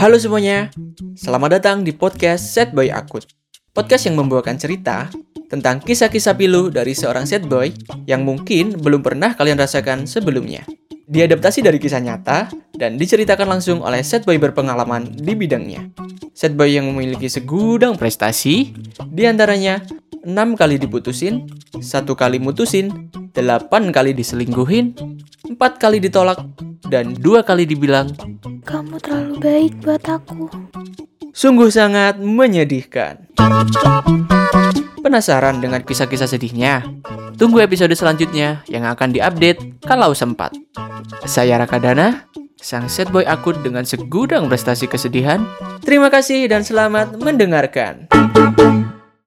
Halo semuanya, selamat datang di podcast Set Boy Akut. Podcast yang membawakan cerita tentang kisah-kisah pilu dari seorang set boy yang mungkin belum pernah kalian rasakan sebelumnya. Diadaptasi dari kisah nyata dan diceritakan langsung oleh set boy berpengalaman di bidangnya. Set boy yang memiliki segudang prestasi, di antaranya 6 kali diputusin, satu kali mutusin, 8 kali diselingkuhin, 4 kali ditolak, dan dua kali dibilang Kamu terlalu baik buat aku. sungguh sangat menyedihkan. Penasaran dengan kisah-kisah sedihnya? Tunggu episode selanjutnya yang akan diupdate kalau sempat. Saya Raka Dana, sang set boy akut dengan segudang prestasi kesedihan. Terima kasih dan selamat mendengarkan.